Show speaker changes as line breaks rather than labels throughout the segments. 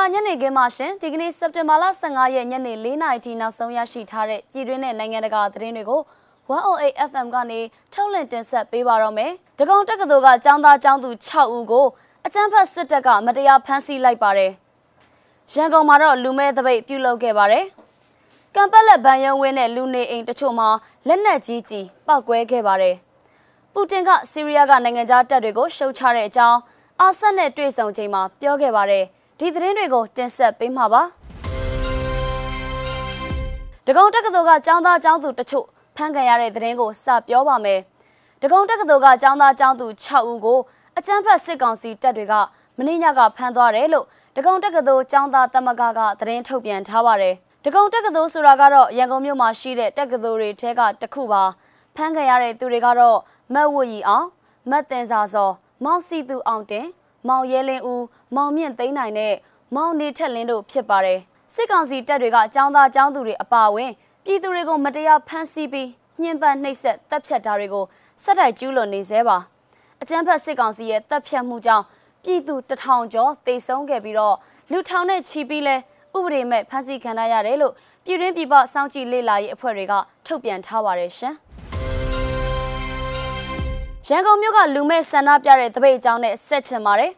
လာညနေခင်းမှာရှင်ဒီကနေ့စက်တင်ဘာလ15ရက်ညနေ4နာရီထိနောက်ဆုံးရရှိထားတဲ့ပြည်တွင်းနဲ့နိုင်ငံတကာသတင်းတွေကို108 FM ကနေထုတ်လွှင့်တင်ဆက်ပေးပါတော့မယ်။တကောင်တက္ကသိုလ်ကចောင်းသားចောင်းသူ6ဦးကိုအကြမ်းဖက်စစ်တပ်ကမတရားဖမ်းဆီးလိုက်ပါတယ်။ရန်ကုန်မှာတော့လူမဲတပိတ်ပြုလုပ်ခဲ့ပါတယ်။ကံပက်လက်ဗန်ယုံဝင်းနဲ့လူနေအိမ်တချို့မှာလက်နက်ကြီးကြီးပောက်ကွဲခဲ့ပါတယ်။ပူတင်ကဆီးရီးယားကနိုင်ငံသားတပ်တွေကိုရှုတ်ချတဲ့အကြောင်းအာဆတ်နဲ့တွေ့ဆုံချိန်မှာပြောခဲ့ပါတယ်။ ဒီသတင်းတွေကိုတင်ဆက်ပေးမှာပါ။ဒဂုံတက္ကသိုလ်ကကျောင်းသားကျောင်းသူတချို့ဖမ်းခံရတဲ့သတင်းကိုစပြောပါမယ်။ဒဂုံတက္ကသိုလ်ကကျောင်းသားကျောင်းသူ6ဦးကိုအကြမ်းဖက်စစ်ကောင်စီတပ်တွေကမင်းညကဖမ်းသွားတယ်လို့ဒဂုံတက္ကသိုလ်ကျောင်းသားသမဂ္ဂကသတင်းထုတ်ပြန်ထားပါတယ်။ဒဂုံတက္ကသိုလ်ဆိုတာကတော့ရန်ကုန်မြို့မှာရှိတဲ့တက္ကသိုလ်တွေထဲကတစ်ခုပါ။ဖမ်းခံရတဲ့သူတွေကတော့မတ်ဝတ်ရီအောင်မတ်တင်စာစောမောင်စီသူအောင်တင် မောင်ရဲလင်းဦးမောင်မြင့်သိန်းနိုင်နဲ့မောင်နေထက်လင်းတို့ဖြစ်ပါတယ်စစ်ကောင်စီတပ်တွေကចောင်းသားចောင်းသူတွေအပါအဝင်ပြည်သူတွေကိုမတရားဖမ်းဆီးပြီးညှဉ်းပန်းနှိပ်စက်တပ်ဖြတ်တာတွေကိုဆက်တိုက်ကျူးလွန်နေသေးပါအကြမ်းဖက်စစ်ကောင်စီရဲ့တပ်ဖြတ်မှုကြောင့်ပြည်သူတထောင်ကျော်တိတ်ဆုံးခဲ့ပြီးတော့လူထောင်နဲ့ချီပြီးလဲဥပဒေမဲ့ဖမ်းဆီးခံရရတယ်လို့ပြည်တွင်းပြည်ပစောင့်ကြည့်လေ့လာရေးအဖွဲ့တွေကထုတ်ပြန်ထားပါတယ်ရှင် ရန်ကုန်မြို့ကလူမဲ့ဆန္ဒပြတဲ့တပိတ်အကြောင်းနဲ့ဆက်ချင်ပါတယ်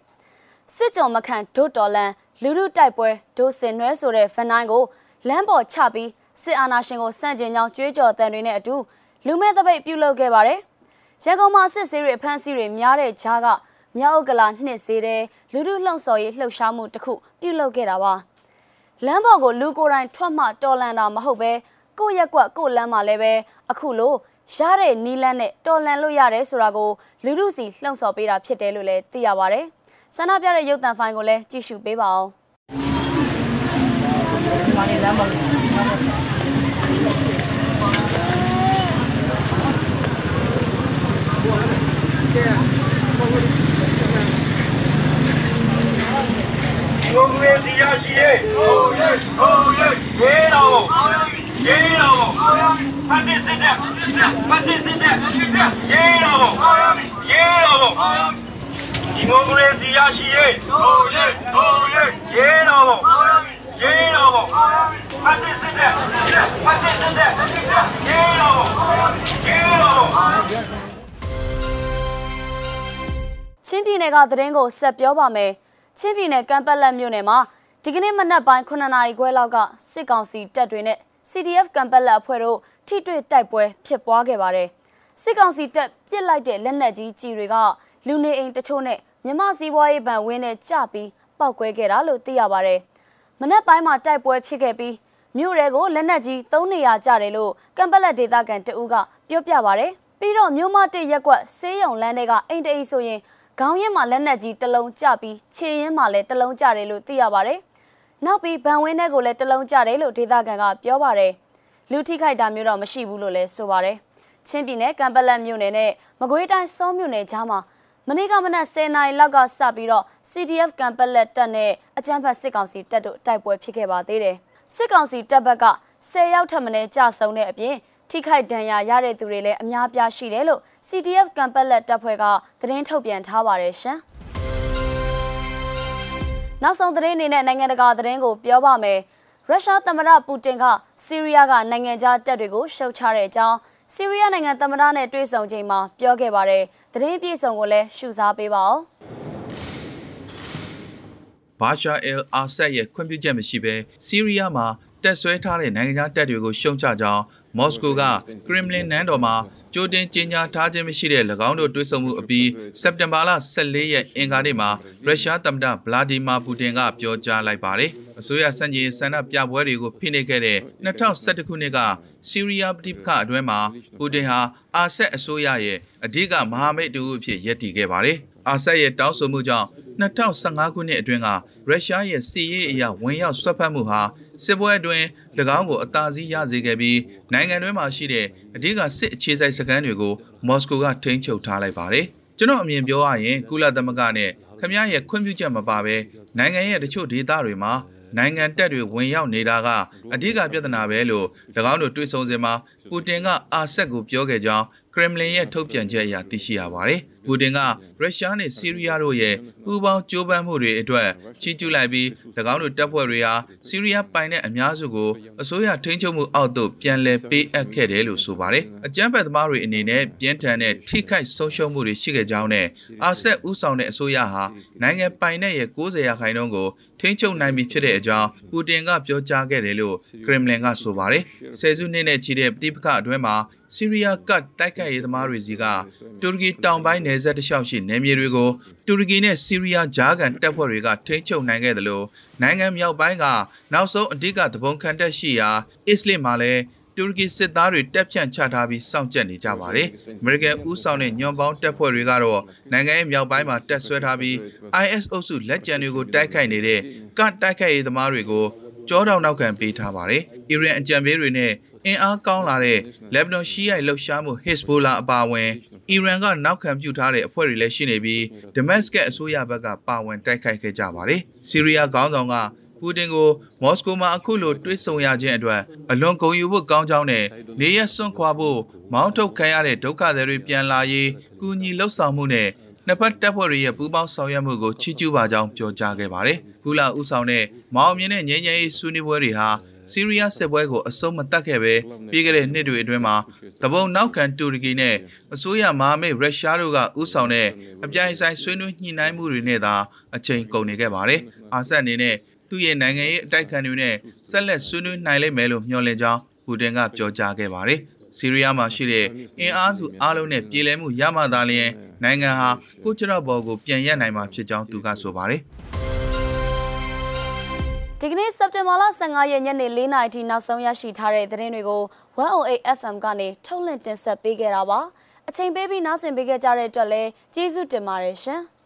စစ်ကြော်မခန့်ဒုတော်လန်လူလူတိုက်ပွဲဒိုစင်နွဲဆိုတဲ့ဖန်တိုင်းကိုလမ်းပေါ်ချပြီးစစ်အာဏာရှင်ကိုစန့်ကျင်ကြောင်းကြွေးကြော်တန်တွေနဲ့အတူလူမဲ့တပိတ်ပြုလုပ်ခဲ့ပါတယ်။ရန်ကုန်မှာစစ်ဆေးတွေဖမ်းဆီးတွေများတဲ့ကြားကမြောက်ဥက္ကလာနှစ်စေးတဲ့လူလူလှုံ့ဆော်ရေးလှုပ်ရှားမှုတစ်ခုပြုလုပ်ခဲ့တာပါ။လမ်းပေါ်ကိုလူကိုယ်တိုင်ထွက်မှတော်လန်တာမဟုတ်ပဲကိုယ့်ရက်ကွက်ကိုယ့်လမ်းမှာလည်းပဲအခုလို ရတဲ့နီလန်းနဲ့တော်လန်လို့ရတယ်ဆိုတာကိုလူလူစီလှုံ့ဆော်ပေးတာဖြစ်တယ်လို့လည်းသိရပါတယ်။ဆန္ဒပြတဲ့ရုပ်သံဖိုင်ကိုလည်းကြည့်ရှုပေးပါအောင်ဒီမှာနေလမ်းပါ
ကိုငွေစီရရှိရဲ့ဟုတ်ရဲ့ဟုတ်ရဲ့ရေးတော်ရေးတော်ဖတ် စစ်စစ်တဲ့ဖတ်စစ်စစ်တဲ့ရေးတော်ရေးတော်ဒီမိုကရေစီရရှိရေးဟုတ်ရေးဟုတ်ရေးရေးတော်ဘုံရေးတော်ဘုံဖတ်စစ်စစ်တဲ့ဖတ်စစ်စစ်တဲ့ရေးတော်ဘုံရေးတော်ဘုံ
ချင်းပြည်နယ်ကသတင်းကိုဆက်ပြောပါမယ်ချင်းပြည်နယ်ကမ်ပက်လက်မြို့နယ်မှာဒီကနေ့မနက်ပိုင်း9နာရီခွဲလောက်ကစစ်ကောင်စီတပ်တွေနဲ့ CDF ကမ်ပက်လက်အဖွဲ့တို့ထိတွေ့တိုက်ပွဲဖြစ်ပွားခဲ့ပါတယ်စစ်ကောင်စီတပ်ပစ်လိုက်တဲ့လက်နက်ကြီးကြီးတွေကလူနေအိမ်တချို့နဲ့မြမစည်းပွားရေးဗန်ဝင်းနဲ့ကြပြီးပောက်ကွဲခဲ့တာလို့သိရပါတယ်။မနက်ပိုင်းမှာတိုက်ပွဲဖြစ်ခဲ့ပြီးမြို့ရဲကိုလက်နက်ကြီး၃နေရာကြတယ်လို့ကမ်ပလက်ဒေသခံတဦးကပြောပြပါဗျ။ပြီးတော့မြို့မတစ်ရက်ကွက်ဆေးရုံလမ်းတွေကအိမ်တအိဆိုရင်ခေါင်းရင်မှာလက်နက်ကြီးတစ်လုံးကြပြီးခြေရင်မှာလည်းတစ်လုံးကြတယ်လို့သိရပါတယ်။ နောက်ပြီးဗန်ဝင်းထဲကိုလည်းတစ်လုံးကြတယ်လို့ဒေသခံကပြောပါတယ်။လူထိခိုက်တာမျိုးတော့မရှိဘူးလို့လည်းဆိုပါတယ်။ချင်းပြည်နယ်ကံပလက်မြို့နယ်နဲ့မကွေးတိုင်းစောမြို့နယ်ကြားမှာမနေ့ကမနက်10နာရီလောက်ကစပြီးတော့ CDF ကံပလက်တပ်နဲ့အကြမ်းဖက်စစ်ကောင်စီတပ်တို့တိုက်ပွဲဖြစ်ခဲ့ပါသေးတယ်။စစ်ကောင်စီတပ်ဘက်က10ရောက်ထပ်မံကြာဆုံးတဲ့အပြင်ထိခိုက်ဒဏ်ရာရတဲ့သူတွေလည်းအများပြားရှိတယ်လို့ CDF ကံပလက်တပ်ဖွဲ့ကသတင်းထုတ်ပြန်ထားပါတယ်ရှင်။ နောက်ဆုံးသတင်းအနေနဲ့နိုင်ငံတကာသတင်းကိုပြောပါမယ်။ရုရှားသမ္မတပူတင်ကဆီးရီးယားကနိုင်ငံခြားတပ်တွေကိုရှုတ်ချတဲ့အကြောင်းဆီးရီးယားနိုင်ငံသမ္မတနဲ့တွေ့ဆုံချိန်မှာပြောခဲ့ပါတယ်။သတင်းပြည့်စုံကိုလည်းရှုစားပေးပါဦး။
ဘာရှာအယ်အာဆတ်ရဲ့ခွင့်ပြုချက်မရှိဘဲဆီးရီးယားမှာ တက်ဆွဲထားတဲ့နိုင်ငံခြားတပ်တွေကိုရှုံချကြောင်းမော်စကိုကကရမ်လင်နန်းတော်မှာကြိုတင်ကြေညာထားခြင်းမရှိတဲ့၎င်းတို့တွေ့ဆုံမှုအပြီးစက်တင်ဘာလ14ရက်အင်္ဂါနေ့မှာရုရှားသမ္မတဗလာဒီမာပူတင်ကပြောကြားလိုက်ပါတယ်။အစိုးရစံကြီးဆန္ဒပြပွဲတွေကိုဖိနှိပ်ခဲ့တဲ့2011ခုနှစ်ကဆီးရီးယားပြည်ပခအတွင်းမှာပူတင်ဟာအာဆက်အစိုးရရဲ့အဓိကမဟာမိတ်တူအဖြစ်ရည်တည်ခဲ့ပါတယ်။ အာဆက်ရဲ့တောင်းဆိုမှုကြောင့်2015ခုနှစ်အတွင်းကရုရှားရဲ့စီးရေးအရာဝင်ရောက်ဆွတ်ဖက်မှုဟာစစ်ပွဲအတွင်း၎င်းကိုအသာစီးရစေခဲ့ပြီးနိုင်ငံတွင်းမှာရှိတဲ့အဓိကစစ်အခြေစိုက်စခန်းတွေကိုမော်စကိုကထိန်းချုပ်ထားလိုက်ပါတယ်။ကျွန်တော်အမြင်ပြောရရင်ကုလသမဂ္ဂနဲ့ခမရရဲ့ခွင့်ပြုချက်မပါဘဲနိုင်ငံရဲ့တချို့ဒေသတွေမှာနိုင်ငံတပ်တွေဝင်ရောက်နေတာကအဓိကပြဿနာပဲလို့၎င်းတို့တွေးဆုံစင်မှာပူတင်ကအာဆက်ကိုပြောခဲ့ကြောင်းကရမ်လင်ရဲ့ထုတ်ပြန်ချက်အရသိရှိရပါတယ်။ပူတင်ကရုရှားနဲ့ဆီးရီးယားတို့ရဲ့ပူးပေါင်းကြိုးပမ်းမှုတွေအတွက်ချီးကျူးလိုက်ပြီး၎င်းတို့တပ်ဖွဲ့တွေဟာဆီးရီးယားပိုင်တဲ့အများစုကိုအစိုးရထိန်းချုပ်မှုအောက်သို့ပြန်လည်ပေးအပ်ခဲ့တယ်လို့ဆိုပါတယ်။အကြမ်းဖက်သမားတွေအနေနဲ့ပြင်းထန်တဲ့ထိခိုက်ဆုံးရှုံးမှုတွေရှိခဲ့ကြောင်းနဲ့အာဆက်ဥဆောင်တဲ့အစိုးရဟာနိုင်ငံပိုင်တဲ့ရဲ့90ရာခိုင်နှုန်းကိုထိန်းချုပ်နိုင်ပြီဖြစ်တဲ့အကြောင်းပူတင်ကပြောကြားခဲ့တယ်လို့ကရမလင်ကဆိုပါတယ်။ဆယ်စုနှစ်နဲ့ချီတဲ့ပြည်ပခအတွင်းမှာဆီးရီးယားကတ်တိုက်ခိုက်ရေးသမားတွေစီကတူရကီတောင်ပိုင်းနယ်စပ်တစ်လျှောက်ရှိနယ်မြေတွေကိုတူရကီနဲ့ဆီးရီးယားဂျာကန်တပ်ဖွဲ့တွေကထိန်းချုပ်နိုင်ခဲ့တယ်လို့နိုင်ငံမြောက်ပိုင်းကနောက်ဆုံးအဓိကသဘုံခံတက်ရှိရာအစ္စလစ်မှာလည်းတူရကီစစ်သားတွေတက်ဖြန့်ချထားပြီးစောင့်ကြပ်နေကြပါတယ်။ American ဦးဆောင်တဲ့ညွန်ပေါင်းတပ်ဖွဲ့တွေကတော့နိုင်ငံရဲ့မြောက်ပိုင်းမှာတက်ဆွဲထားပြီး IS အုပ်စုလက်ကျန်တွေကိုတိုက်ခိုက်နေတဲ့ကတိုက်ခိုက်ရေးသမားတွေကိုကြောတောင်နောက်ခံပေးထားပါတယ်။အီရန်အကြံပေးတွေနဲ့ အင်အားကောင်းလာတဲ့လက်ဘနွန်ရှီယိုက်လှုပ်ရှားမှု Hezbollah အပါအဝင်အီရန်ကနောက်ခံပြုထားတဲ့အဖွဲ့တွေလည်းရှိနေပြီးဒမတ်စကတ်အစိုးရဘက်ကပါဝင်တိုက်ခိုက်ခဲ့ကြပါတယ်။ဆီးရီးယားခေါင်းဆောင်ကပူတင်ကိုမော်စကိုမှာအခုလိုတွေ့ဆုံရခြင်းအတွက်အလွန်ဂုဏ်ယူဖို့ကောင်းကြောင်းနဲ့နေရစွန့်ခွာဖို့မောင်းထုတ်ခံရတဲ့ဒုက္ခသည်တွေပြန်လာရေးကူညီလှုပ်ဆောင်မှုနဲ့နှစ်ဖက်တပ်ဖွဲ့တွေရဲ့ပူးပေါင်းဆောင်ရွက်မှုကိုချီးကျူးပါကြောင်းပြောကြားခဲ့ပါတယ်။ကူလာဦးဆောင်တဲ့မောင်အောင်မြင့်တဲ့ငြိမ်းချမ်းရေးဆွေးနွေးပွဲတွေဟာ ဆီးရီးယားစစ်ပွဲကိုအဆုံးမတတ်ခဲ့ပဲပြီးခဲ့တဲ့နှစ်တွေအတွင်းမှာတပုံနောက်ခံတူရကီနဲ့အစိုးရမဟာမိတ်ရုရှားတို့ကဥဆောင်တဲ့အပြိုင်ဆိုင်ဆွေးနွေးညှိနှိုင်းမှုတွေနဲ့သာအချိန်ကုန်နေခဲ့ပါတယ်။အာဆတ်အနေနဲ့သူ့ရဲ့နိုင်ငံရေးအတိုက်ခံတွေနဲ့ဆက်လက်ဆွေးနွေးနိုင်လိမ့်မယ်လို့မျှော်လင့်ကြောင်းပူတင်ကပြောကြားခဲ့ပါတယ်။ဆီးရီးယားမှာရှိတဲ့အင်အားစုအားလုံးနဲ့ပြည်လဲမှုရမှသာလျှင်နိုင်ငံဟာကိုချရဘော်ကိုပြန်ရက်နိုင်မှာဖြစ်ကြောင်းသူကဆိုပါတယ်။
ဒီကနေ့စက်တင်ဘာလ15ရက်ညနေ4:00နာရီထိနောက်ဆုံးရရှိထားတဲ့သတင်းတွေကို 108 FM ကနေထုတ်လွှင့်တင်ဆက်ပေးခဲ့တာပါအချိန်ပေးပြီးနားဆင်ပေးခဲ့ကြတဲ့အတွက်လည်းကျေးဇူးတင်ပါတယ်ရှင်။